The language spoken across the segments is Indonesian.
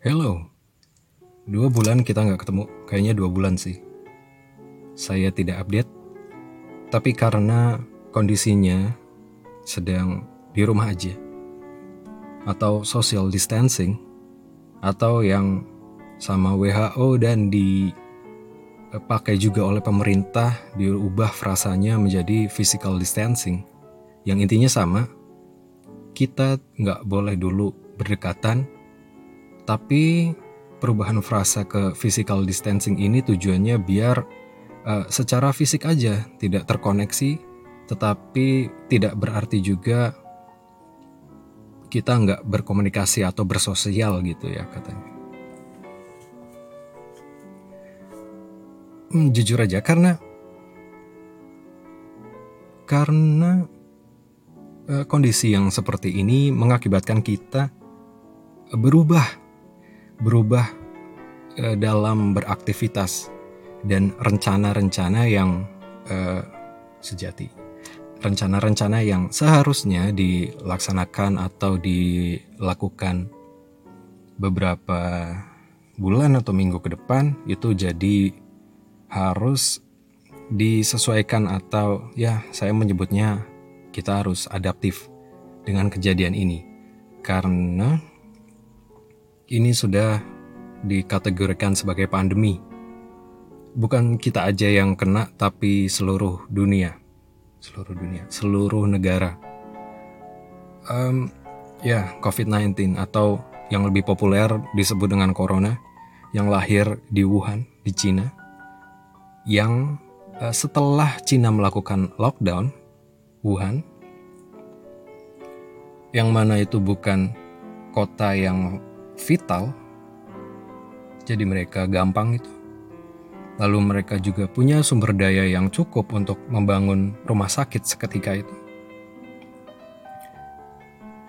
Hello. Dua bulan kita nggak ketemu. Kayaknya dua bulan sih. Saya tidak update. Tapi karena kondisinya sedang di rumah aja. Atau social distancing. Atau yang sama WHO dan dipakai juga oleh pemerintah diubah frasanya menjadi physical distancing. Yang intinya sama, kita nggak boleh dulu berdekatan, tapi perubahan frasa ke physical distancing ini tujuannya biar uh, secara fisik aja tidak terkoneksi, tetapi tidak berarti juga kita nggak berkomunikasi atau bersosial gitu ya katanya. Hmm, jujur aja karena karena uh, kondisi yang seperti ini mengakibatkan kita berubah berubah uh, dalam beraktivitas dan rencana-rencana yang uh, sejati. Rencana-rencana yang seharusnya dilaksanakan atau dilakukan beberapa bulan atau minggu ke depan itu jadi harus disesuaikan atau ya saya menyebutnya kita harus adaptif dengan kejadian ini. Karena ini sudah dikategorikan sebagai pandemi. Bukan kita aja yang kena tapi seluruh dunia. Seluruh dunia, seluruh negara. Um, ya, COVID-19 atau yang lebih populer disebut dengan corona yang lahir di Wuhan, di Cina yang uh, setelah Cina melakukan lockdown Wuhan yang mana itu bukan kota yang vital. Jadi mereka gampang itu. Lalu mereka juga punya sumber daya yang cukup untuk membangun rumah sakit seketika itu.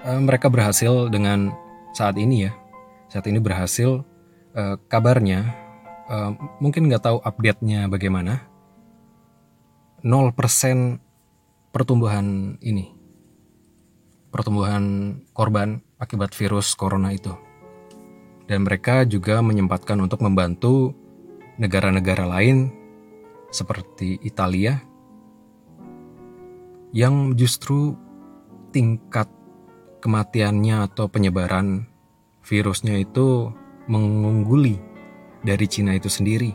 Uh, mereka berhasil dengan saat ini ya. Saat ini berhasil uh, kabarnya uh, mungkin nggak tahu update-nya bagaimana. 0% pertumbuhan ini. Pertumbuhan korban akibat virus corona itu dan mereka juga menyempatkan untuk membantu negara-negara lain seperti Italia yang justru tingkat kematiannya atau penyebaran virusnya itu mengungguli dari Cina itu sendiri.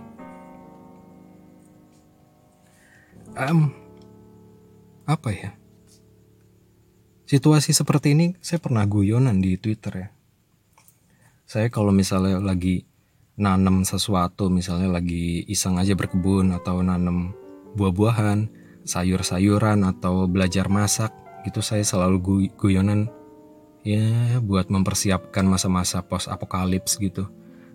Um, apa ya? Situasi seperti ini saya pernah guyonan di Twitter ya. Saya kalau misalnya lagi nanam sesuatu, misalnya lagi iseng aja berkebun atau nanam buah-buahan, sayur-sayuran atau belajar masak, gitu saya selalu guyonan ya buat mempersiapkan masa-masa post apokalips gitu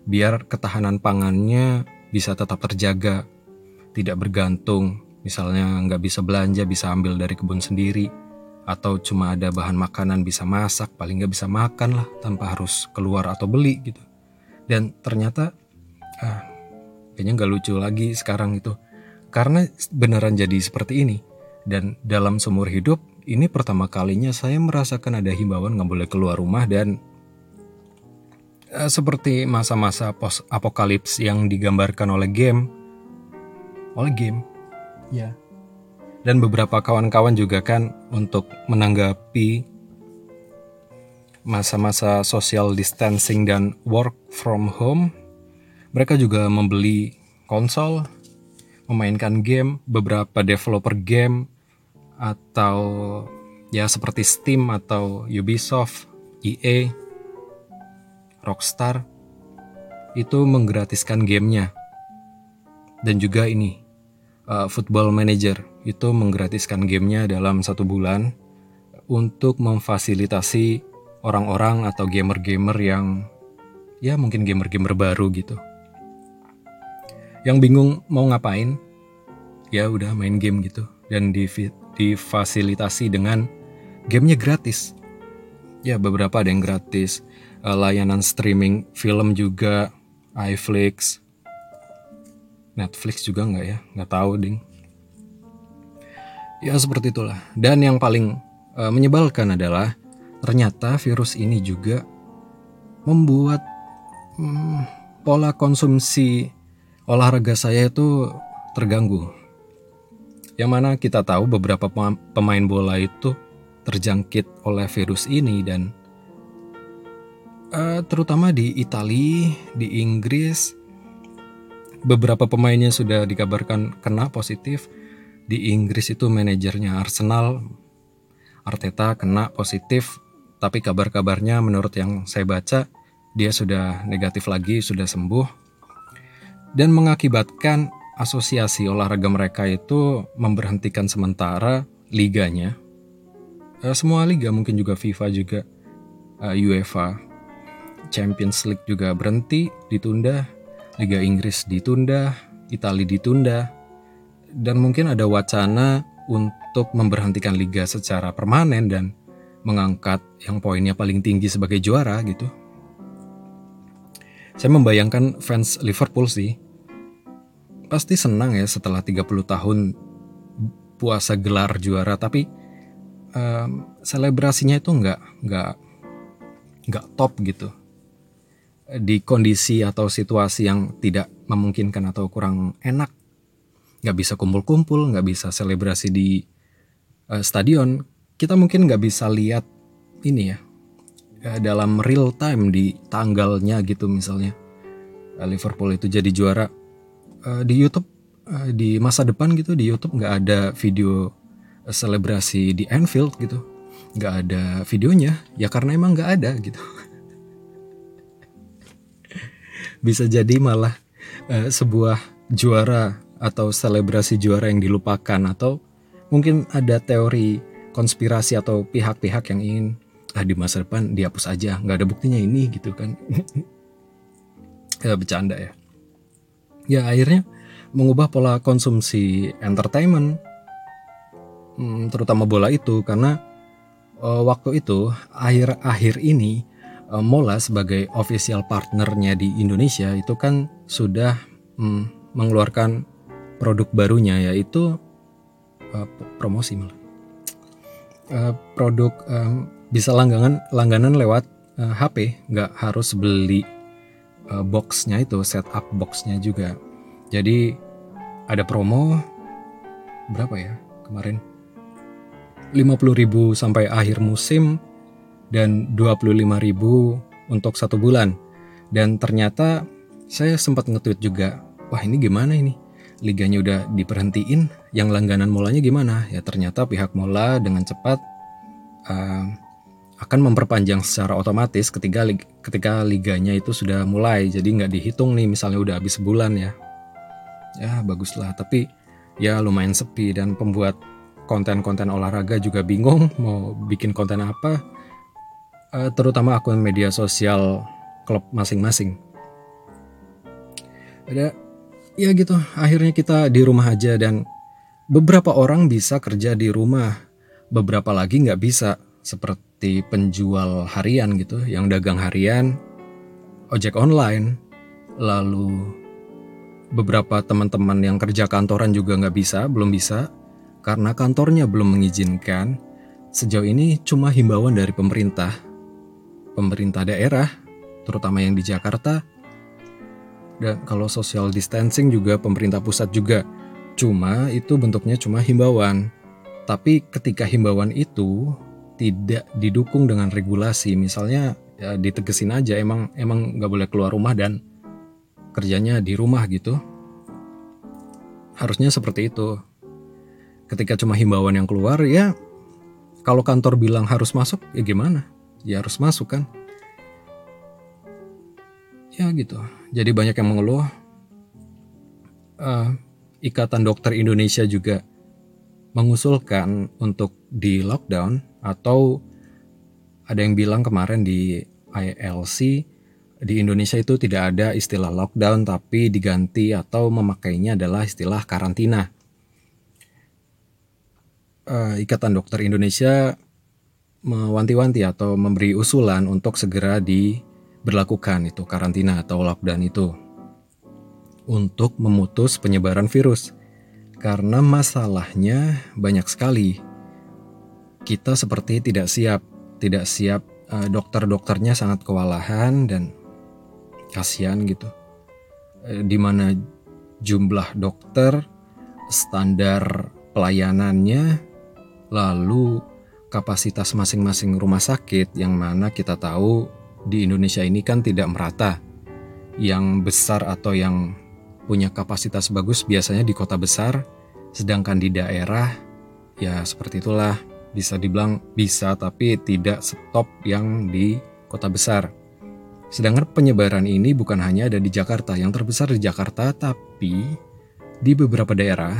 biar ketahanan pangannya bisa tetap terjaga, tidak bergantung. Misalnya nggak bisa belanja, bisa ambil dari kebun sendiri, atau cuma ada bahan makanan bisa masak, paling nggak bisa makan lah tanpa harus keluar atau beli gitu. Dan ternyata, ah, kayaknya nggak lucu lagi sekarang itu, karena beneran jadi seperti ini. Dan dalam seumur hidup, ini pertama kalinya saya merasakan ada himbauan nggak boleh keluar rumah dan uh, seperti masa-masa post apokalips yang digambarkan oleh game oleh game ya dan beberapa kawan-kawan juga kan untuk menanggapi masa-masa social distancing dan work from home mereka juga membeli konsol memainkan game beberapa developer game atau ya seperti Steam atau Ubisoft, EA Rockstar itu menggratiskan gamenya. Dan juga ini, uh, Football Manager itu menggratiskan gamenya dalam satu bulan untuk memfasilitasi orang-orang atau gamer-gamer yang ya mungkin gamer-gamer baru gitu. Yang bingung mau ngapain, ya udah main game gitu. Dan difasilitasi dengan gamenya gratis. Ya beberapa ada yang gratis, uh, layanan streaming film juga iFlix Netflix juga nggak ya? Nggak tahu ding ya seperti itulah dan yang paling uh, menyebalkan adalah ternyata virus ini juga membuat hmm, pola konsumsi olahraga saya itu terganggu. Yang mana kita tahu beberapa pemain bola itu terjangkit oleh virus ini dan uh, terutama di Italia, di Inggris, beberapa pemainnya sudah dikabarkan kena positif. Di Inggris itu manajernya Arsenal, Arteta kena positif, tapi kabar-kabarnya menurut yang saya baca dia sudah negatif lagi, sudah sembuh, dan mengakibatkan asosiasi olahraga mereka itu memberhentikan sementara liganya. Uh, semua liga mungkin juga FIFA juga uh, UEFA Champions League juga berhenti, ditunda, Liga Inggris ditunda, Italia ditunda, dan mungkin ada wacana untuk memberhentikan liga secara permanen dan mengangkat yang poinnya paling tinggi sebagai juara gitu. Saya membayangkan fans Liverpool sih pasti senang ya setelah 30 tahun puasa gelar juara tapi um, selebrasinya itu nggak nggak nggak top gitu di kondisi atau situasi yang tidak memungkinkan atau kurang enak nggak bisa kumpul-kumpul nggak bisa selebrasi di uh, stadion kita mungkin nggak bisa lihat ini ya uh, dalam real time di tanggalnya gitu misalnya. Uh, Liverpool itu jadi juara uh, di YouTube di masa depan gitu di YouTube nggak ada video selebrasi di Anfield gitu. Nggak ada videonya ya karena emang nggak ada gitu. Bisa jadi malah uh, sebuah juara atau selebrasi juara yang dilupakan atau mungkin ada teori konspirasi atau pihak-pihak yang ingin ah di masa depan dihapus aja nggak ada buktinya ini gitu kan. Ya bercanda ya. Ya akhirnya mengubah pola konsumsi entertainment hmm, terutama bola itu karena uh, waktu itu akhir-akhir ini uh, Mola sebagai official partnernya di Indonesia itu kan sudah um, mengeluarkan produk barunya yaitu uh, promosi malah. Uh, produk um, bisa langganan langganan lewat uh, HP nggak harus beli uh, boxnya itu setup boxnya juga. Jadi ada promo berapa ya kemarin? 50.000 sampai akhir musim dan 25.000 untuk satu bulan. Dan ternyata saya sempat nge-tweet juga wah ini gimana ini liganya udah diperhentiin yang langganan molanya gimana? Ya ternyata pihak mola dengan cepat uh, akan memperpanjang secara otomatis ketika ketika liganya itu sudah mulai. Jadi nggak dihitung nih misalnya udah habis sebulan ya. Ya baguslah. Tapi ya lumayan sepi dan pembuat konten-konten olahraga juga bingung mau bikin konten apa uh, terutama akun media sosial klub masing-masing. Ada ya gitu akhirnya kita di rumah aja dan beberapa orang bisa kerja di rumah. Beberapa lagi nggak bisa seperti penjual harian gitu yang dagang harian, ojek online, lalu beberapa teman-teman yang kerja kantoran juga nggak bisa, belum bisa, karena kantornya belum mengizinkan. Sejauh ini cuma himbauan dari pemerintah, pemerintah daerah, terutama yang di Jakarta, dan kalau social distancing juga pemerintah pusat juga. Cuma itu bentuknya cuma himbauan. Tapi ketika himbauan itu tidak didukung dengan regulasi misalnya ya ditegesin aja emang emang nggak boleh keluar rumah dan kerjanya di rumah gitu harusnya seperti itu ketika cuma himbauan yang keluar ya kalau kantor bilang harus masuk ya gimana ya harus masuk kan ya gitu jadi banyak yang mengeluh uh, ikatan dokter Indonesia juga mengusulkan untuk di lockdown atau ada yang bilang kemarin di ILC di Indonesia itu tidak ada istilah lockdown tapi diganti atau memakainya adalah istilah karantina. Uh, Ikatan Dokter Indonesia mewanti-wanti atau memberi usulan untuk segera diberlakukan itu karantina atau lockdown itu untuk memutus penyebaran virus. Karena masalahnya banyak sekali. Kita seperti tidak siap, tidak siap. Uh, dokter-dokternya sangat kewalahan dan kasihan gitu eh, di mana jumlah dokter standar pelayanannya lalu kapasitas masing-masing rumah sakit yang mana kita tahu di Indonesia ini kan tidak merata. Yang besar atau yang punya kapasitas bagus biasanya di kota besar sedangkan di daerah ya seperti itulah. Bisa dibilang bisa tapi tidak stop yang di kota besar. Sedangkan penyebaran ini bukan hanya ada di Jakarta, yang terbesar di Jakarta tapi di beberapa daerah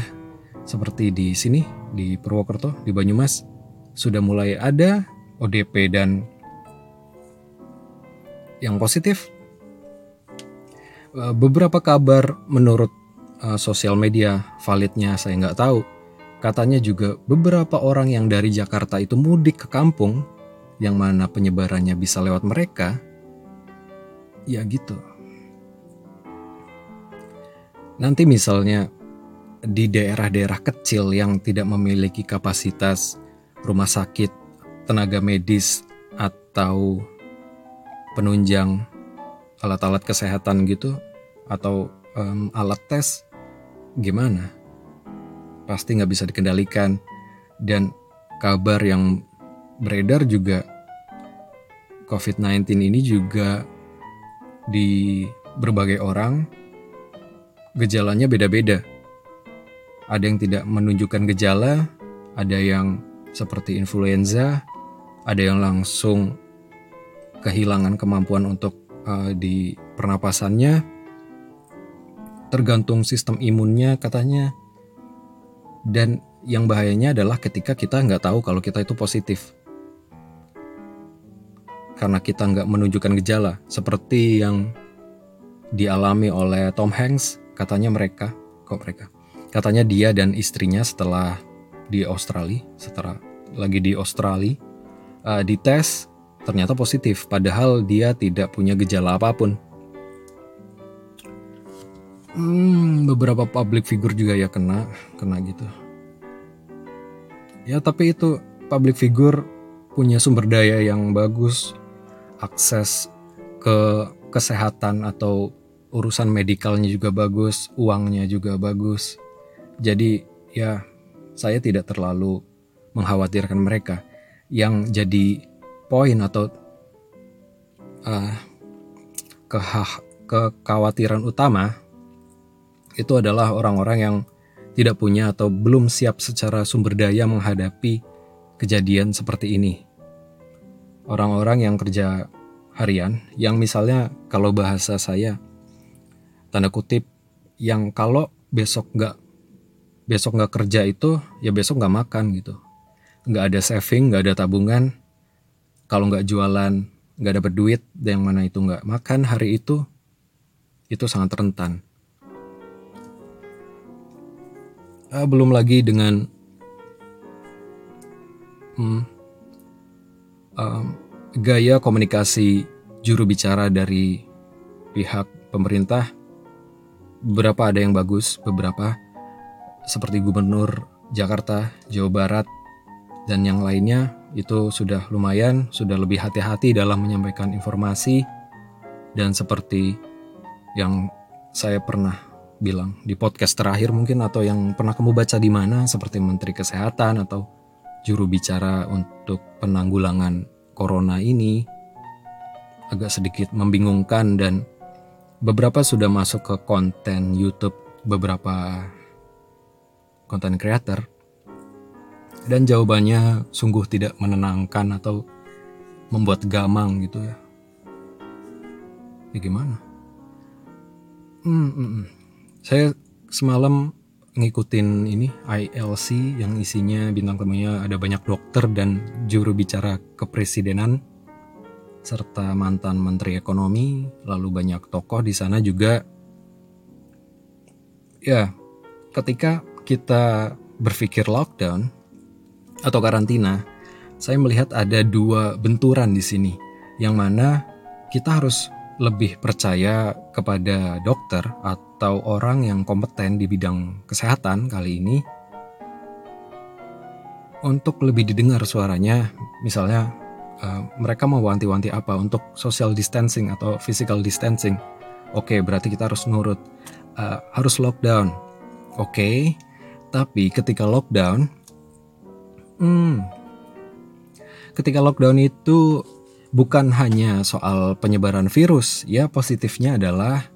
seperti di sini di Purwokerto, di Banyumas sudah mulai ada ODP dan yang positif eh, beberapa kabar menurut uh, sosial media validnya saya nggak tahu Katanya juga beberapa orang yang dari Jakarta itu mudik ke kampung, yang mana penyebarannya bisa lewat mereka. Ya gitu. Nanti misalnya di daerah-daerah kecil yang tidak memiliki kapasitas rumah sakit, tenaga medis, atau penunjang alat-alat kesehatan gitu, atau um, alat tes, gimana? pasti nggak bisa dikendalikan. Dan kabar yang beredar juga COVID-19 ini juga di berbagai orang gejalanya beda-beda. Ada yang tidak menunjukkan gejala, ada yang seperti influenza, ada yang langsung kehilangan kemampuan untuk uh, di pernapasannya, tergantung sistem imunnya katanya dan yang bahayanya adalah ketika kita nggak tahu kalau kita itu positif. Karena kita nggak menunjukkan gejala. Seperti yang dialami oleh Tom Hanks, katanya mereka, kok mereka? Katanya dia dan istrinya setelah di Australia, setelah lagi di Australia, uh, dites ternyata positif. Padahal dia tidak punya gejala apa pun. Hmm, beberapa public figure juga ya kena, kena gitu. Ya tapi itu public figure punya sumber daya yang bagus, akses ke kesehatan atau urusan medikalnya juga bagus, uangnya juga bagus. Jadi ya saya tidak terlalu mengkhawatirkan mereka. Yang jadi poin atau uh, kekhawatiran utama itu adalah orang-orang yang tidak punya atau belum siap secara sumber daya menghadapi kejadian seperti ini. Orang-orang yang kerja harian, yang misalnya kalau bahasa saya, tanda kutip, yang kalau besok nggak besok nggak kerja itu, ya besok nggak makan gitu. Nggak ada saving, nggak ada tabungan. Kalau nggak jualan, nggak dapat duit, yang mana itu nggak makan hari itu, itu sangat rentan. Uh, belum lagi dengan hmm, um, gaya komunikasi juru bicara dari pihak pemerintah. Beberapa ada yang bagus? Beberapa. Seperti gubernur Jakarta Jawa Barat dan yang lainnya itu sudah lumayan sudah lebih hati-hati dalam menyampaikan informasi dan seperti yang saya pernah bilang di podcast terakhir mungkin atau yang pernah kamu baca di mana seperti Menteri Kesehatan atau juru bicara untuk penanggulangan corona ini agak sedikit membingungkan dan beberapa sudah masuk ke konten YouTube beberapa konten creator dan jawabannya sungguh tidak menenangkan atau membuat gamang gitu ya. Ya gimana? Hmm, hmm, hmm. Saya semalam ngikutin ini ILC yang isinya bintang tamunya ada banyak dokter dan juru bicara kepresidenan serta mantan menteri ekonomi, lalu banyak tokoh di sana juga. Ya, ketika kita berpikir lockdown atau karantina, saya melihat ada dua benturan di sini, yang mana kita harus lebih percaya kepada dokter atau orang yang kompeten di bidang kesehatan kali ini untuk lebih didengar suaranya misalnya uh, mereka mau wanti-wanti apa untuk social distancing atau physical distancing Oke, berarti kita harus nurut. Uh, harus lockdown. Oke, tapi ketika lockdown, hmm, ketika lockdown itu bukan hanya soal penyebaran virus, ya positifnya adalah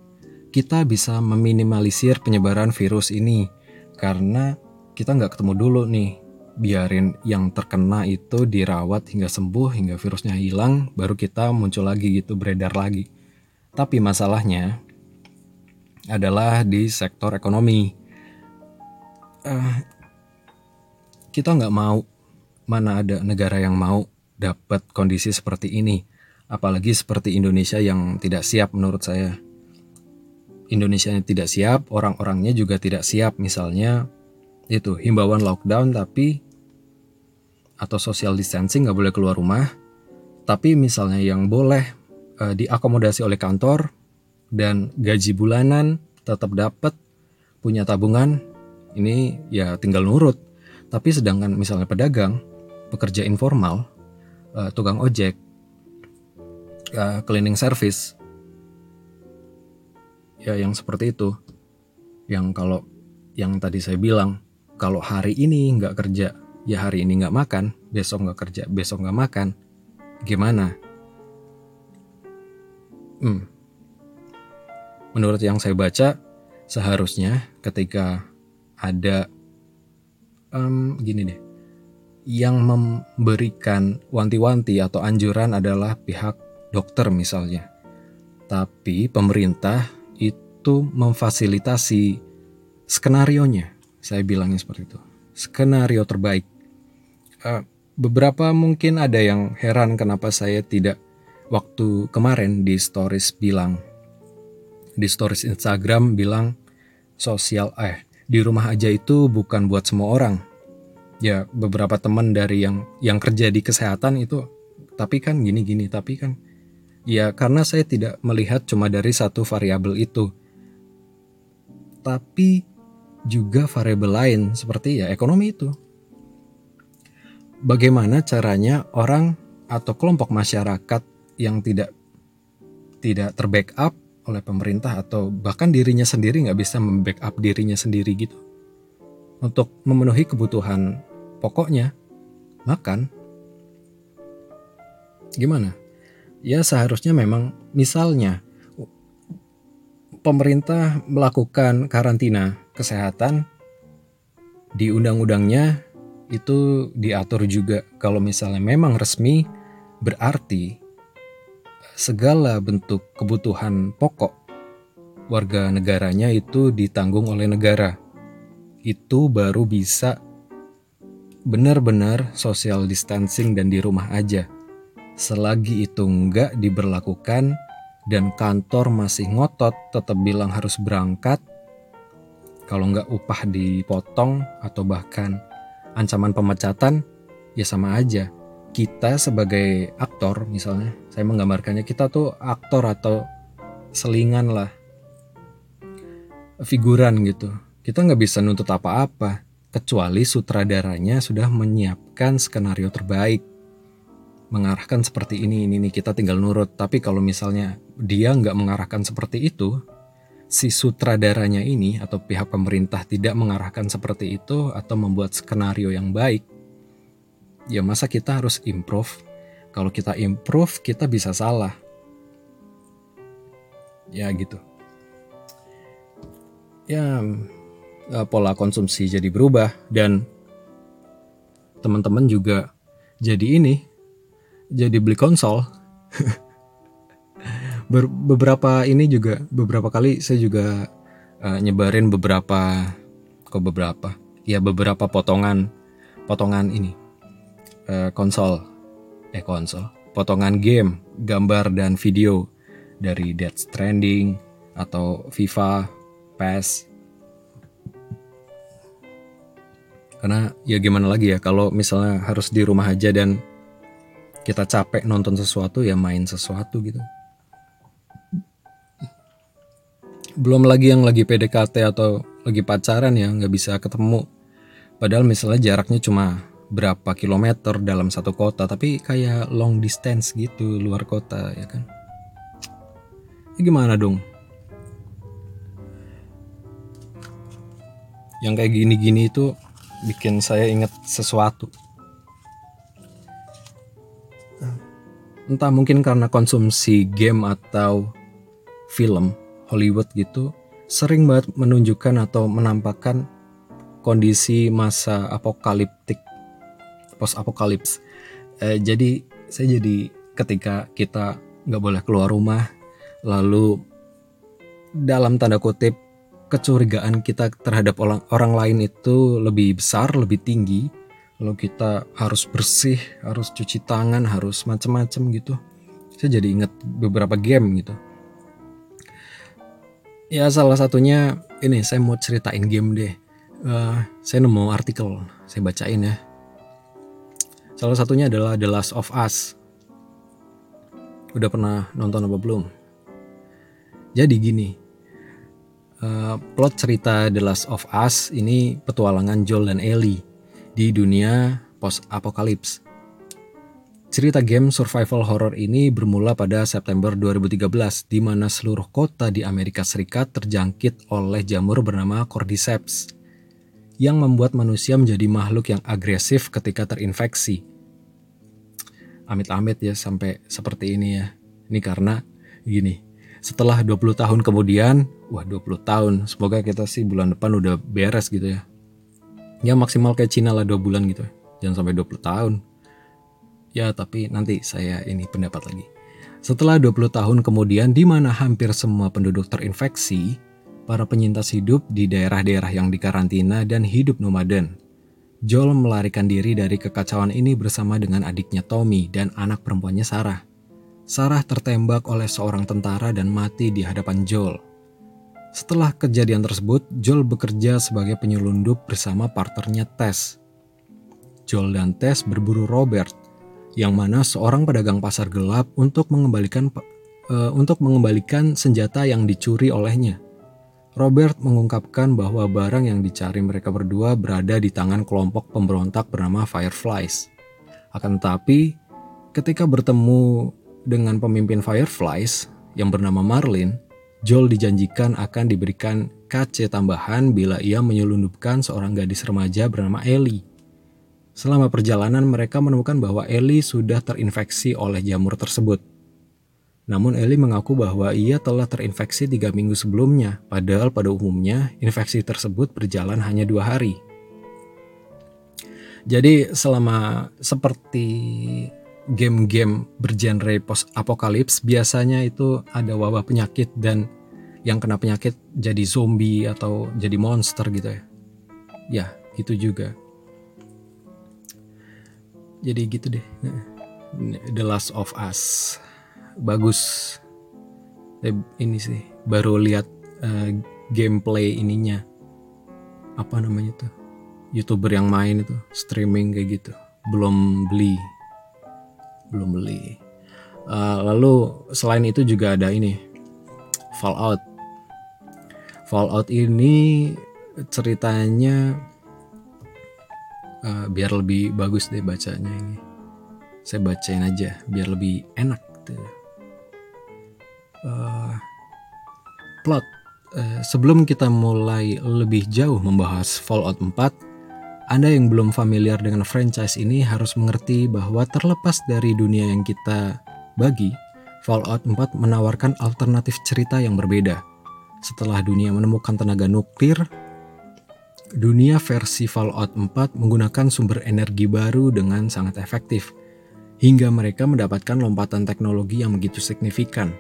kita bisa meminimalisir penyebaran virus ini karena kita nggak ketemu dulu nih biarin yang terkena itu dirawat hingga sembuh hingga virusnya hilang baru kita muncul lagi gitu beredar lagi. Tapi masalahnya adalah di sektor ekonomi. Uh, kita nggak mau mana ada negara yang mau dapat kondisi seperti ini apalagi seperti Indonesia yang tidak siap menurut saya. Indonesia yang tidak siap orang-orangnya juga tidak siap misalnya itu himbauan lockdown tapi atau social distancing nggak boleh keluar rumah. Tapi misalnya yang boleh uh, diakomodasi oleh kantor dan gaji bulanan tetap dapat punya tabungan ini ya tinggal nurut. Tapi sedangkan misalnya pedagang pekerja informal uh, tukang ojek uh, cleaning service ya yang seperti itu yang kalau yang tadi saya bilang kalau hari ini nggak kerja, ya hari ini nggak makan, besok nggak kerja, besok nggak makan, gimana? Hmm. Menurut yang saya baca, seharusnya ketika ada um, gini deh, yang memberikan wanti-wanti atau anjuran adalah pihak dokter misalnya, tapi pemerintah itu memfasilitasi skenario nya saya bilangnya seperti itu. Skenario terbaik. Uh, beberapa mungkin ada yang heran kenapa saya tidak waktu kemarin di stories bilang di stories Instagram bilang sosial eh di rumah aja itu bukan buat semua orang. Ya beberapa teman dari yang yang kerja di kesehatan itu tapi kan gini-gini tapi kan ya karena saya tidak melihat cuma dari satu variabel itu. Tapi juga variabel lain seperti ya ekonomi itu. Bagaimana caranya orang atau kelompok masyarakat yang tidak tidak terbackup oleh pemerintah atau bahkan dirinya sendiri nggak bisa membackup dirinya sendiri gitu untuk memenuhi kebutuhan pokoknya makan gimana ya seharusnya memang misalnya pemerintah melakukan karantina kesehatan di undang-undangnya itu diatur juga kalau misalnya memang resmi berarti segala bentuk kebutuhan pokok warga negaranya itu ditanggung oleh negara. Itu baru bisa benar-benar social distancing dan di rumah aja. Selagi itu enggak diberlakukan dan kantor masih ngotot tetap bilang harus berangkat, kalau nggak upah dipotong atau bahkan ancaman pemecatan, ya sama aja. Kita sebagai aktor misalnya, saya menggambarkannya kita tuh aktor atau selingan lah, figuran gitu. Kita nggak bisa nuntut apa-apa, kecuali sutradaranya sudah menyiapkan skenario terbaik. Mengarahkan seperti ini, ini, ini kita tinggal nurut. Tapi kalau misalnya dia nggak mengarahkan seperti itu, si sutradaranya ini atau pihak pemerintah tidak mengarahkan seperti itu atau membuat skenario yang baik, ya masa kita harus improve? Kalau kita improve, kita bisa salah. Ya gitu. Ya eh, pola konsumsi jadi berubah dan teman-teman juga jadi ini jadi beli konsol. Ber beberapa ini juga beberapa kali saya juga uh, nyebarin beberapa kok beberapa? Ya beberapa potongan potongan ini uh, konsol. Eh konsol. Potongan game gambar dan video dari Death Stranding atau FIFA PES karena ya gimana lagi ya kalau misalnya harus di rumah aja dan kita capek nonton sesuatu ya main sesuatu gitu. Belum lagi yang lagi PDKT atau lagi pacaran ya nggak bisa ketemu. Padahal misalnya jaraknya cuma berapa kilometer dalam satu kota tapi kayak long distance gitu luar kota ya kan? Ya gimana dong? Yang kayak gini-gini itu bikin saya ingat sesuatu. Entah mungkin karena konsumsi game atau film Hollywood gitu sering banget menunjukkan atau menampakkan kondisi masa apokaliptik post apokalips eh, jadi saya jadi ketika kita nggak boleh keluar rumah lalu dalam tanda kutip kecurigaan kita terhadap orang, orang lain itu lebih besar lebih tinggi. Lalu kita harus bersih harus cuci tangan harus macam-macam gitu. Saya jadi ingat beberapa game gitu. Ya salah satunya ini saya mau ceritain game deh. Uh, saya nemu artikel saya bacain ya. Salah satunya adalah The Last of Us. Udah pernah nonton apa belum? Jadi gini uh, plot cerita The Last of Us ini petualangan Joel dan Ellie di dunia post apokalips Cerita game survival horror ini bermula pada September 2013 di mana seluruh kota di Amerika Serikat terjangkit oleh jamur bernama Cordyceps yang membuat manusia menjadi makhluk yang agresif ketika terinfeksi. Amit-amit ya sampai seperti ini ya. Ini karena gini, setelah 20 tahun kemudian, wah 20 tahun, semoga kita sih bulan depan udah beres gitu ya. Ya maksimal kayak Cina lah 2 bulan gitu. Jangan sampai 20 tahun. Ya tapi nanti saya ini pendapat lagi. Setelah 20 tahun kemudian di mana hampir semua penduduk terinfeksi, para penyintas hidup di daerah-daerah yang dikarantina dan hidup nomaden. Joel melarikan diri dari kekacauan ini bersama dengan adiknya Tommy dan anak perempuannya Sarah. Sarah tertembak oleh seorang tentara dan mati di hadapan Joel. Setelah kejadian tersebut, Joel bekerja sebagai penyelundup bersama partnernya Tess. Joel dan Tess berburu Robert, yang mana seorang pedagang pasar gelap untuk mengembalikan uh, untuk mengembalikan senjata yang dicuri olehnya. Robert mengungkapkan bahwa barang yang dicari mereka berdua berada di tangan kelompok pemberontak bernama Fireflies. Akan tetapi, ketika bertemu dengan pemimpin Fireflies yang bernama Marlin, Joel dijanjikan akan diberikan KC tambahan bila ia menyelundupkan seorang gadis remaja bernama Ellie. Selama perjalanan mereka menemukan bahwa Ellie sudah terinfeksi oleh jamur tersebut. Namun Eli mengaku bahwa ia telah terinfeksi tiga minggu sebelumnya, padahal pada umumnya infeksi tersebut berjalan hanya dua hari. Jadi selama seperti game-game bergenre post apokalips biasanya itu ada wabah penyakit dan yang kena penyakit jadi zombie atau jadi monster gitu ya. Ya, itu juga. Jadi gitu deh. The Last of Us bagus eh, ini sih baru lihat uh, gameplay ininya apa namanya tuh youtuber yang main itu streaming kayak gitu belum beli belum beli. Uh, lalu selain itu juga ada ini Fallout. Fallout ini ceritanya uh, biar lebih bagus deh bacanya ini. Saya bacain aja biar lebih enak gitu uh, plot uh, sebelum kita mulai lebih jauh membahas Fallout 4 anda yang belum familiar dengan franchise ini harus mengerti bahwa terlepas dari dunia yang kita bagi, Fallout 4 menawarkan alternatif cerita yang berbeda. Setelah dunia menemukan tenaga nuklir, dunia versi Fallout 4 menggunakan sumber energi baru dengan sangat efektif – hingga mereka mendapatkan lompatan teknologi yang begitu signifikan.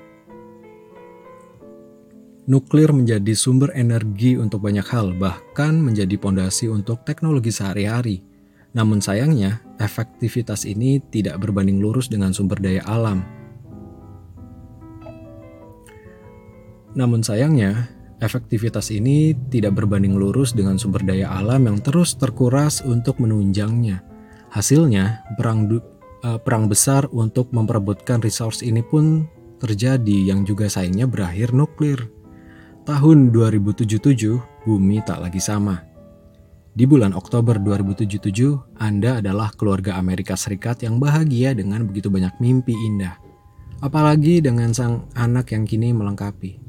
Nuklir menjadi sumber energi untuk banyak hal, bahkan menjadi pondasi untuk teknologi sehari-hari. Namun sayangnya, efektivitas ini tidak berbanding lurus dengan sumber daya alam. Namun sayangnya, efektivitas ini tidak berbanding lurus dengan sumber daya alam yang terus terkuras untuk menunjangnya. Hasilnya, perang uh, perang besar untuk memperebutkan resource ini pun terjadi yang juga sayangnya berakhir nuklir. Tahun 2077, bumi tak lagi sama. Di bulan Oktober 2077, Anda adalah keluarga Amerika Serikat yang bahagia dengan begitu banyak mimpi indah. Apalagi dengan sang anak yang kini melengkapi.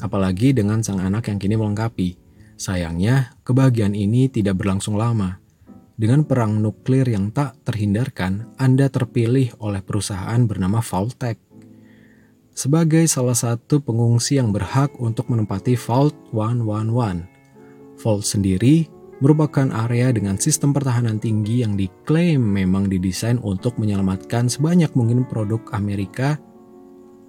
Apalagi dengan sang anak yang kini melengkapi. Sayangnya, kebahagiaan ini tidak berlangsung lama. Dengan perang nuklir yang tak terhindarkan, Anda terpilih oleh perusahaan bernama Vaultek sebagai salah satu pengungsi yang berhak untuk menempati Vault 111. Vault sendiri merupakan area dengan sistem pertahanan tinggi yang diklaim memang didesain untuk menyelamatkan sebanyak mungkin produk Amerika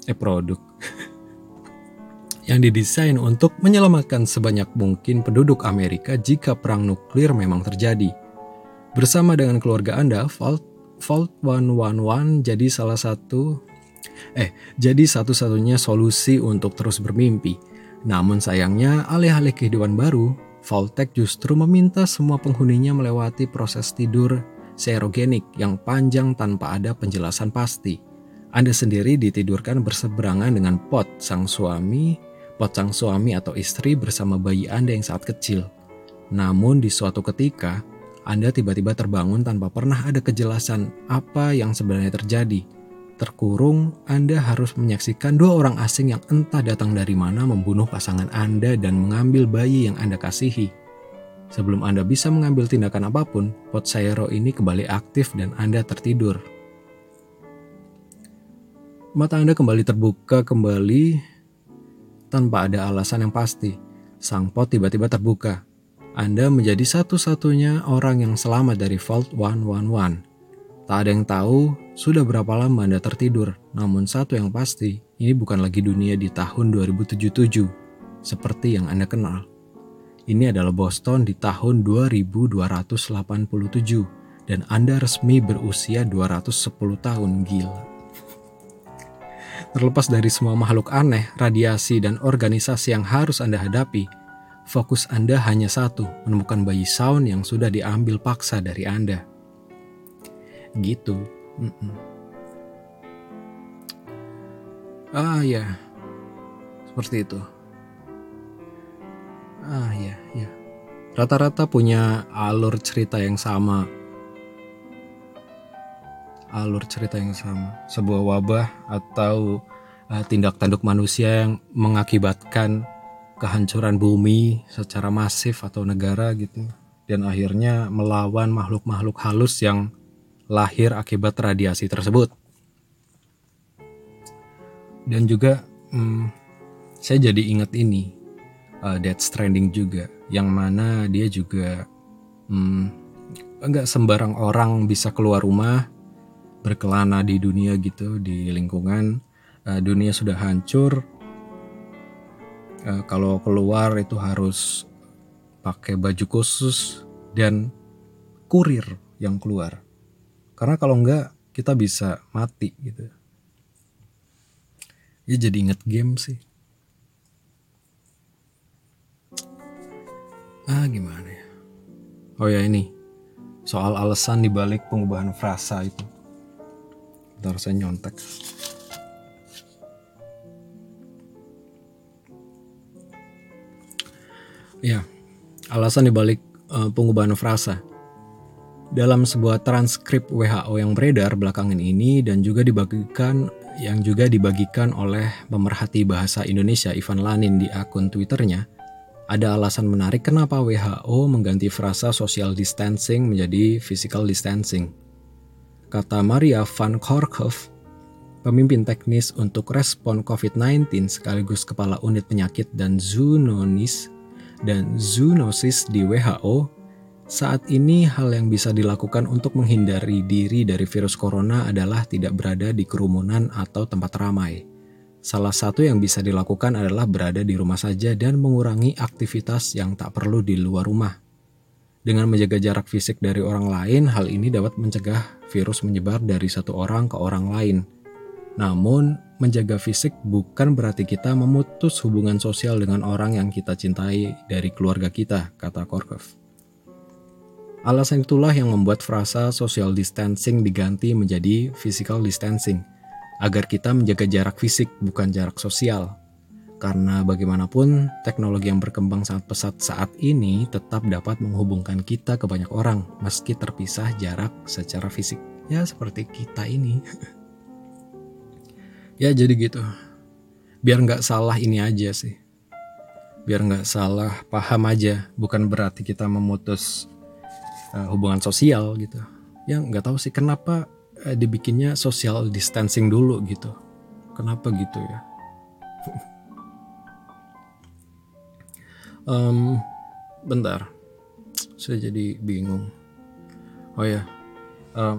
eh produk yang didesain untuk menyelamatkan sebanyak mungkin penduduk Amerika jika perang nuklir memang terjadi. Bersama dengan keluarga Anda, Vault, Vault 111 jadi salah satu eh jadi satu-satunya solusi untuk terus bermimpi. Namun sayangnya alih-alih kehidupan baru, Vaultek justru meminta semua penghuninya melewati proses tidur serogenik yang panjang tanpa ada penjelasan pasti. Anda sendiri ditidurkan berseberangan dengan pot sang suami pot sang suami atau istri bersama bayi Anda yang sangat kecil. Namun di suatu ketika, Anda tiba-tiba terbangun tanpa pernah ada kejelasan apa yang sebenarnya terjadi. Terkurung, Anda harus menyaksikan dua orang asing yang entah datang dari mana membunuh pasangan Anda dan mengambil bayi yang Anda kasihi. Sebelum Anda bisa mengambil tindakan apa pun, pot Sairo ini kembali aktif dan Anda tertidur. Mata Anda kembali terbuka kembali tanpa ada alasan yang pasti. Sang pot tiba-tiba terbuka. Anda menjadi satu-satunya orang yang selamat dari Vault 111. Tak ada yang tahu sudah berapa lama Anda tertidur, namun satu yang pasti, ini bukan lagi dunia di tahun 2077, seperti yang Anda kenal. Ini adalah Boston di tahun 2287, dan Anda resmi berusia 210 tahun gila. Terlepas dari semua makhluk aneh, radiasi, dan organisasi yang harus Anda hadapi, fokus Anda hanya satu, menemukan bayi Sound yang sudah diambil paksa dari Anda. Gitu. Mm -mm. Ah ya, seperti itu. Ah ya, ya. Rata-rata punya alur cerita yang sama alur cerita yang sama. Sebuah wabah atau uh, tindak tanduk manusia yang mengakibatkan kehancuran bumi secara masif atau negara gitu. Dan akhirnya melawan makhluk-makhluk halus yang lahir akibat radiasi tersebut. Dan juga hmm, saya jadi ingat ini uh, Dead Stranding juga, yang mana dia juga hmm, sembarang orang bisa keluar rumah berkelana di dunia gitu di lingkungan. Uh, dunia sudah hancur. Uh, kalau keluar itu harus pakai baju khusus dan kurir yang keluar karena kalau enggak kita bisa mati gitu. Ya jadi inget game sih. Ah gimana ya? Oh ya ini. Soal alasan dibalik pengubahan frasa itu. Bentar saya nyontek. Ya, alasan dibalik uh, pengubahan frasa. Dalam sebuah transkrip WHO yang beredar belakangan ini dan juga dibagikan yang juga dibagikan oleh pemerhati bahasa Indonesia Ivan Lanin di akun Twitternya, ada alasan menarik kenapa WHO mengganti frasa social distancing menjadi physical distancing. Kata Maria van Korkhoff, pemimpin teknis untuk respon COVID-19 sekaligus kepala unit penyakit dan zoonosis dan zoonosis di WHO, saat ini hal yang bisa dilakukan untuk menghindari diri dari virus corona adalah tidak berada di kerumunan atau tempat ramai. Salah satu yang bisa dilakukan adalah berada di rumah saja dan mengurangi aktivitas yang tak perlu di luar rumah. Dengan menjaga jarak fisik dari orang lain, hal ini dapat mencegah virus menyebar dari satu orang ke orang lain. Namun, menjaga fisik bukan berarti kita memutus hubungan sosial dengan orang yang kita cintai dari keluarga kita, kata Korkov. Alasan itulah yang membuat frasa social distancing diganti menjadi physical distancing, agar kita menjaga jarak fisik bukan jarak sosial. Karena bagaimanapun, teknologi yang berkembang sangat pesat saat ini tetap dapat menghubungkan kita ke banyak orang meski terpisah jarak secara fisik. Ya seperti kita ini. ya jadi gitu. Biar nggak salah ini aja sih. biar nggak salah paham aja bukan berarti kita memutus uh, hubungan sosial gitu. Ya nggak tahu sih kenapa uh, dibikinnya social distancing dulu gitu. Kenapa gitu ya? Um, bentar. Saya jadi bingung. Oh ya uh,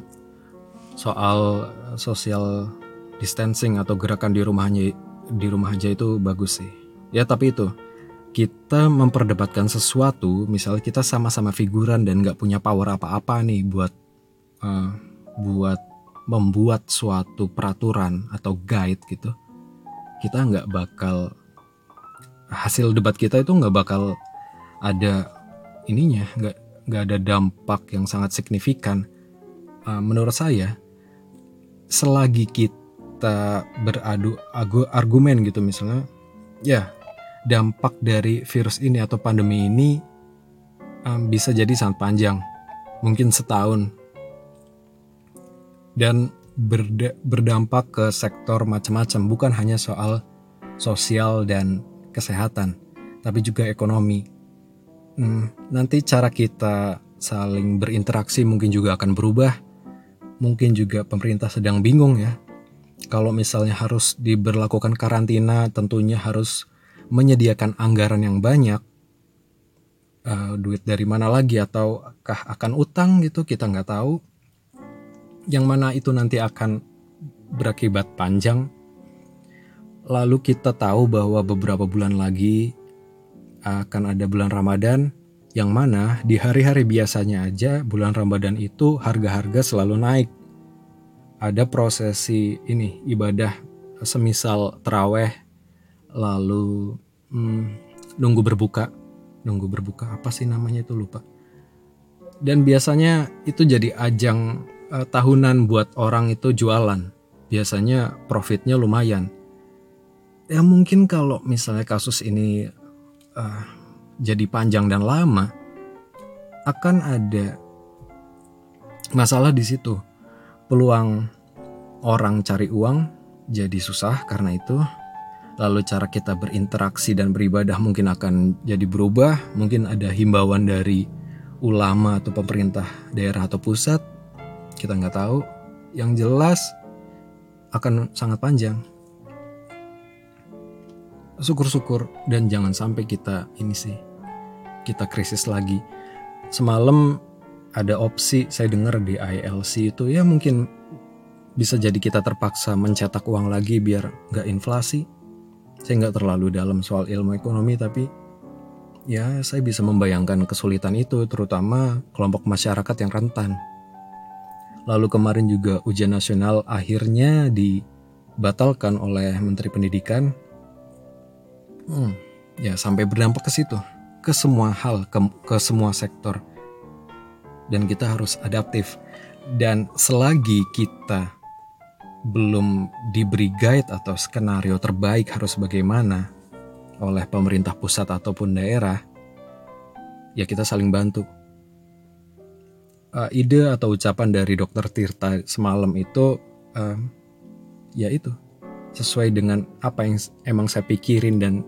soal social distancing atau gerakan di rumahnya di rumah aja itu bagus sih. Ya tapi itu kita memperdebatkan sesuatu misalnya kita sama-sama figuran dan nggak punya power apa-apa nih buat uh, buat membuat suatu peraturan atau guide gitu kita nggak bakal hasil debat kita itu nggak bakal ada ininya nggak nggak ada dampak yang sangat signifikan. Uh, menurut saya selagi kita beradu argumen gitu misalnya ya dampak dari virus ini atau pandemi ini um, bisa jadi sangat panjang mungkin setahun. Dan berda berdampak ke sektor macam-macam bukan hanya soal sosial dan kesehatan tapi juga ekonomi. Hmm, nanti cara kita saling berinteraksi mungkin juga akan berubah. Mungkin juga pemerintah sedang bingung ya. Kalau misalnya harus diberlakukan karantina, tentunya harus menyediakan anggaran yang banyak. Uh, duit dari mana lagi ataukah akan utang gitu kita nggak tahu. Yang mana itu nanti akan berakibat panjang. Lalu kita tahu bahwa beberapa bulan lagi akan ada bulan Ramadan yang mana di hari-hari biasanya aja bulan Ramadan itu harga-harga selalu naik. Ada prosesi ini ibadah semisal teraweh lalu hmm, nunggu berbuka, nunggu berbuka apa sih namanya itu lupa. Dan biasanya itu jadi ajang uh, tahunan buat orang itu jualan. Biasanya profitnya lumayan. Ya mungkin kalau misalnya kasus ini uh, jadi panjang dan lama, akan ada masalah di situ. Peluang orang cari uang jadi susah karena itu. Lalu cara kita berinteraksi dan beribadah mungkin akan jadi berubah. Mungkin ada himbauan dari ulama atau pemerintah daerah atau pusat. Kita nggak tahu. Yang jelas akan sangat panjang syukur-syukur dan jangan sampai kita ini sih kita krisis lagi. Semalam ada opsi saya dengar di ILC itu ya mungkin bisa jadi kita terpaksa mencetak uang lagi biar nggak inflasi. Saya nggak terlalu dalam soal ilmu ekonomi tapi ya saya bisa membayangkan kesulitan itu terutama kelompok masyarakat yang rentan. Lalu kemarin juga ujian nasional akhirnya dibatalkan oleh Menteri Pendidikan. Hmm, ya sampai berdampak ke situ ke semua hal, ke, ke semua sektor. Dan kita harus adaptif. Dan selagi kita belum diberi guide atau skenario terbaik harus bagaimana oleh pemerintah pusat ataupun daerah, ya kita saling bantu. Uh, ide atau ucapan dari Dokter Tirta semalam itu, uh, ya itu sesuai dengan apa yang emang saya pikirin dan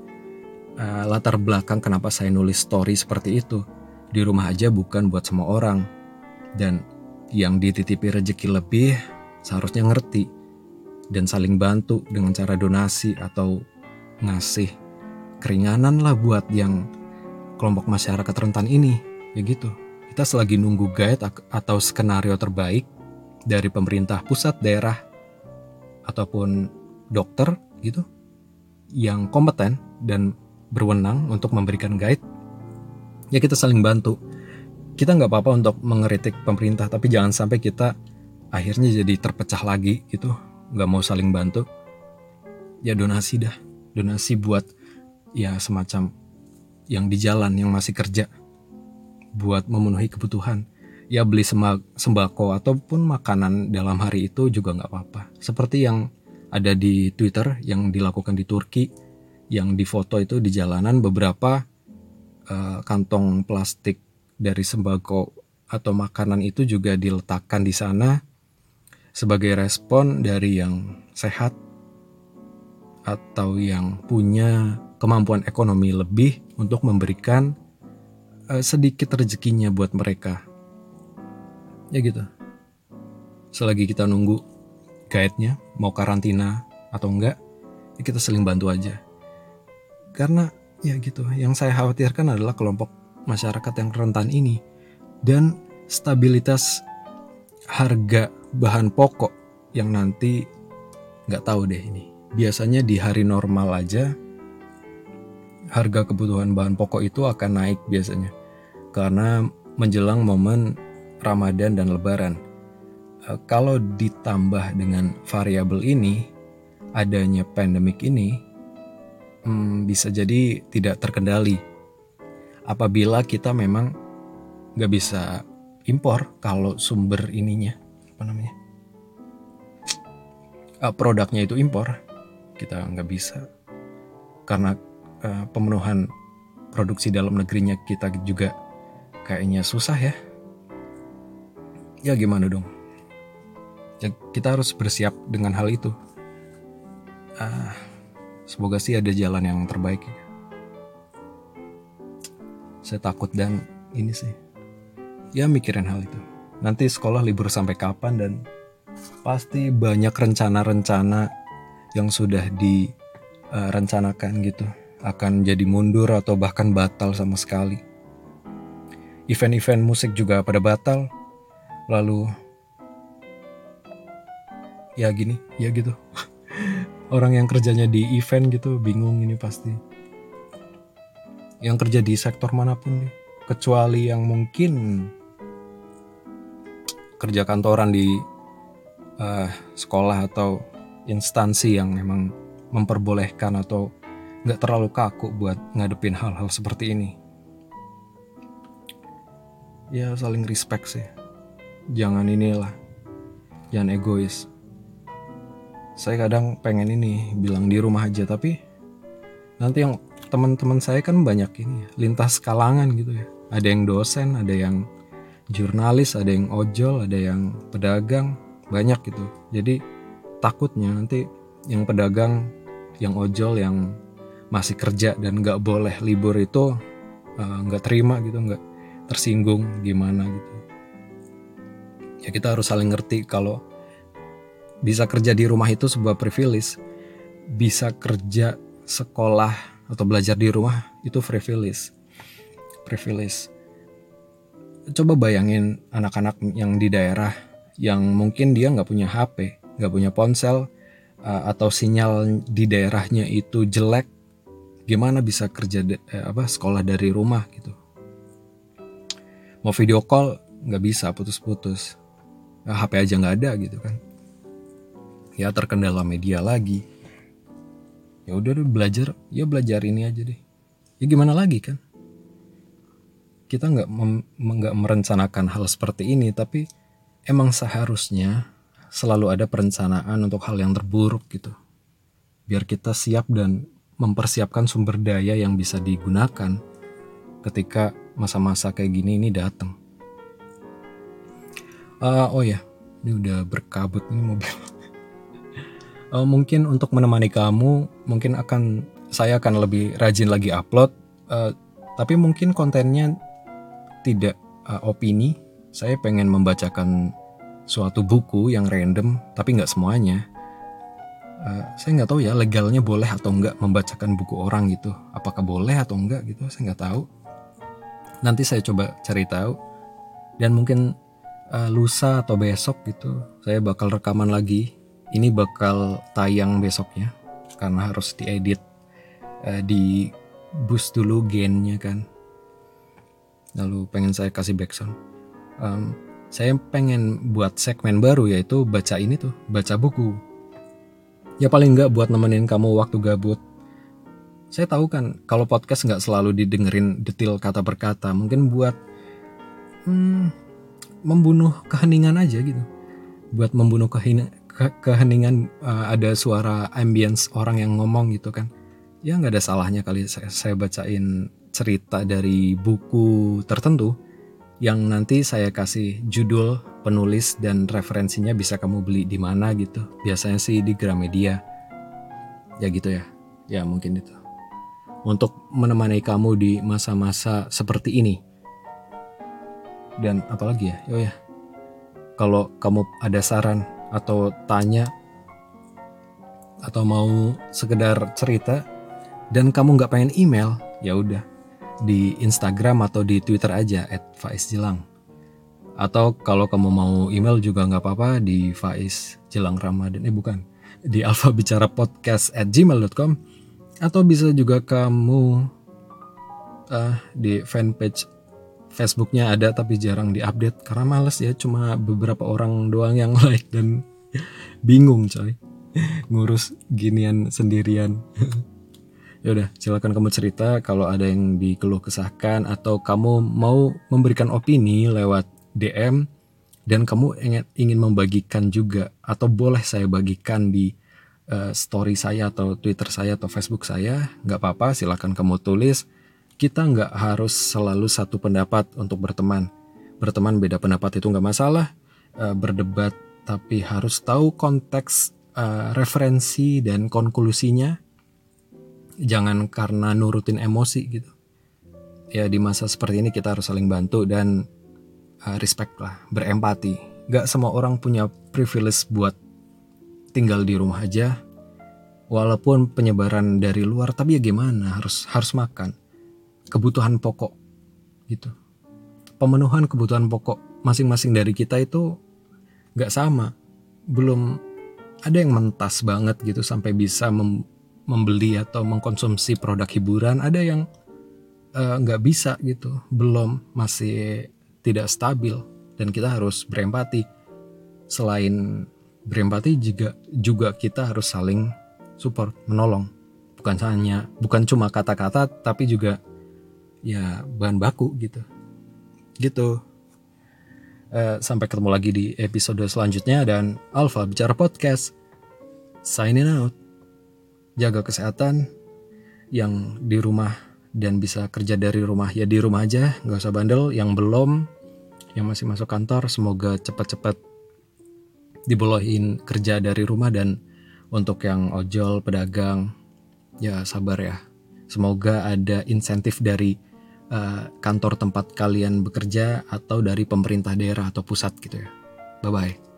uh, latar belakang kenapa saya nulis story seperti itu. Di rumah aja bukan buat semua orang. Dan yang dititipi rezeki lebih seharusnya ngerti dan saling bantu dengan cara donasi atau ngasih keringanan lah buat yang kelompok masyarakat rentan ini. Ya gitu. Kita selagi nunggu guide atau skenario terbaik dari pemerintah pusat, daerah, ataupun dokter gitu yang kompeten dan berwenang untuk memberikan guide, ya kita saling bantu. Kita nggak apa-apa untuk mengeritik pemerintah, tapi jangan sampai kita akhirnya jadi terpecah lagi gitu, nggak mau saling bantu. Ya donasi dah, donasi buat ya semacam yang di jalan yang masih kerja buat memenuhi kebutuhan. Ya beli sembako ataupun makanan dalam hari itu juga nggak apa-apa. Seperti yang ada di Twitter yang dilakukan di Turki yang difoto itu di jalanan beberapa uh, kantong plastik dari sembako atau makanan itu juga diletakkan di sana sebagai respon dari yang sehat atau yang punya kemampuan ekonomi lebih untuk memberikan uh, sedikit rezekinya buat mereka. Ya gitu. Selagi kita nunggu guide-nya mau karantina atau enggak, ya kita saling bantu aja. Karena ya gitu, yang saya khawatirkan adalah kelompok masyarakat yang rentan ini dan stabilitas harga bahan pokok yang nanti nggak tahu deh ini. Biasanya di hari normal aja harga kebutuhan bahan pokok itu akan naik biasanya karena menjelang momen Ramadan dan Lebaran. E, kalau ditambah dengan variabel ini, adanya pandemik ini hmm, bisa jadi tidak terkendali. Apabila kita memang nggak bisa impor kalau sumber ininya apa namanya uh, produknya itu impor kita nggak bisa. Karena uh, pemenuhan produksi dalam negerinya kita juga kayaknya susah ya. Ya gimana dong? Ya, kita harus bersiap dengan hal itu. Uh, semoga sih ada jalan yang terbaik ya. saya takut dan ini sih ya mikirin hal itu nanti sekolah libur sampai kapan dan pasti banyak rencana-rencana yang sudah direncanakan uh, gitu akan jadi mundur atau bahkan batal sama sekali. Event-event musik juga pada batal. Lalu ya gini, ya gitu. Orang yang kerjanya di event gitu bingung ini pasti. Yang kerja di sektor mana pun nih, kecuali yang mungkin kerja kantoran di uh, sekolah atau instansi yang memang memperbolehkan atau nggak terlalu kaku buat ngadepin hal-hal seperti ini. Ya saling respect sih. Jangan inilah, jangan egois. Saya kadang pengen ini bilang di rumah aja tapi nanti yang teman-teman saya kan banyak ini lintas kalangan gitu ya. Ada yang dosen, ada yang jurnalis, ada yang ojol, ada yang pedagang, banyak gitu. Jadi takutnya nanti yang pedagang yang ojol yang masih kerja dan nggak boleh libur itu eh, nggak uh, terima gitu nggak tersinggung gimana gitu. Ya kita harus saling ngerti kalau bisa kerja di rumah itu sebuah privilege. Bisa kerja sekolah atau belajar di rumah itu privilege. Privilege coba bayangin anak-anak yang di daerah yang mungkin dia nggak punya HP, nggak punya ponsel, uh, atau sinyal di daerahnya itu jelek, gimana bisa kerja eh, apa sekolah dari rumah gitu? Mau video call nggak bisa, putus-putus. Nah, HP aja nggak ada gitu kan? Ya terkendala media lagi. Ya udah belajar, ya belajar ini aja deh. Ya gimana lagi kan? Kita nggak nggak merencanakan hal seperti ini, tapi emang seharusnya selalu ada perencanaan untuk hal yang terburuk gitu. Biar kita siap dan mempersiapkan sumber daya yang bisa digunakan ketika masa-masa kayak gini ini datang. Uh, oh ya, ini udah berkabut ini mobil. uh, mungkin untuk menemani kamu, mungkin akan saya akan lebih rajin lagi upload. Uh, tapi mungkin kontennya tidak uh, opini saya pengen membacakan suatu buku yang random, tapi nggak semuanya. Uh, saya nggak tahu ya legalnya boleh atau nggak membacakan buku orang gitu. Apakah boleh atau enggak gitu, saya nggak tahu. Nanti saya coba cari tahu. Dan mungkin uh, lusa atau besok gitu, saya bakal rekaman lagi. Ini bakal tayang besoknya, karena harus diedit, uh, di boost dulu gennya kan. Lalu pengen saya kasih backsound um, saya pengen buat segmen baru yaitu baca ini tuh, baca buku. Ya paling nggak buat nemenin kamu waktu gabut. Saya tahu kan kalau podcast nggak selalu didengerin detail kata per kata, mungkin buat hmm, membunuh keheningan aja gitu. Buat membunuh kehin ke keheningan uh, ada suara ambience orang yang ngomong gitu kan. Ya nggak ada salahnya kali saya, saya bacain cerita dari buku tertentu yang nanti saya kasih judul, penulis dan referensinya bisa kamu beli di mana gitu. Biasanya sih di Gramedia. Ya gitu ya. Ya mungkin itu. untuk menemani kamu di masa-masa seperti ini. Dan apalagi ya, oh ya, kalau kamu ada saran atau tanya atau mau sekedar cerita dan kamu nggak pengen email, ya udah di Instagram atau di Twitter aja @faizjelang. Atau kalau kamu mau email juga nggak apa-apa di Faiz Jelang Ramadan. Eh bukan, di Alfa Bicara Podcast at gmail.com atau bisa juga kamu uh, di fanpage Facebooknya ada tapi jarang diupdate karena males ya cuma beberapa orang doang yang like dan bingung coy ngurus ginian sendirian ya udah silakan kamu cerita kalau ada yang dikeluh kesahkan atau kamu mau memberikan opini lewat DM dan kamu ingin ingin membagikan juga atau boleh saya bagikan di uh, story saya atau Twitter saya atau Facebook saya nggak apa-apa silakan kamu tulis kita nggak harus selalu satu pendapat untuk berteman. Berteman beda pendapat itu nggak masalah. Uh, berdebat tapi harus tahu konteks uh, referensi dan konklusinya. Jangan karena nurutin emosi gitu. Ya di masa seperti ini kita harus saling bantu dan uh, respect lah, berempati. Gak semua orang punya privilege buat tinggal di rumah aja. Walaupun penyebaran dari luar, tapi ya gimana harus harus makan kebutuhan pokok gitu. Pemenuhan kebutuhan pokok masing-masing dari kita itu nggak sama. Belum ada yang mentas banget gitu sampai bisa mem membeli atau mengkonsumsi produk hiburan. Ada yang eh, nggak uh, bisa gitu, belum masih tidak stabil dan kita harus berempati. Selain berempati juga juga kita harus saling support, menolong. Bukan hanya bukan cuma kata-kata tapi juga ya bahan baku gitu gitu uh, sampai ketemu lagi di episode selanjutnya dan Alpha bicara podcast signing out jaga kesehatan yang di rumah dan bisa kerja dari rumah ya di rumah aja nggak usah bandel yang belum yang masih masuk kantor semoga cepat-cepat dibolehin kerja dari rumah dan untuk yang ojol pedagang ya sabar ya semoga ada insentif dari uh, kantor tempat kalian bekerja atau dari pemerintah daerah atau pusat gitu ya. Bye bye.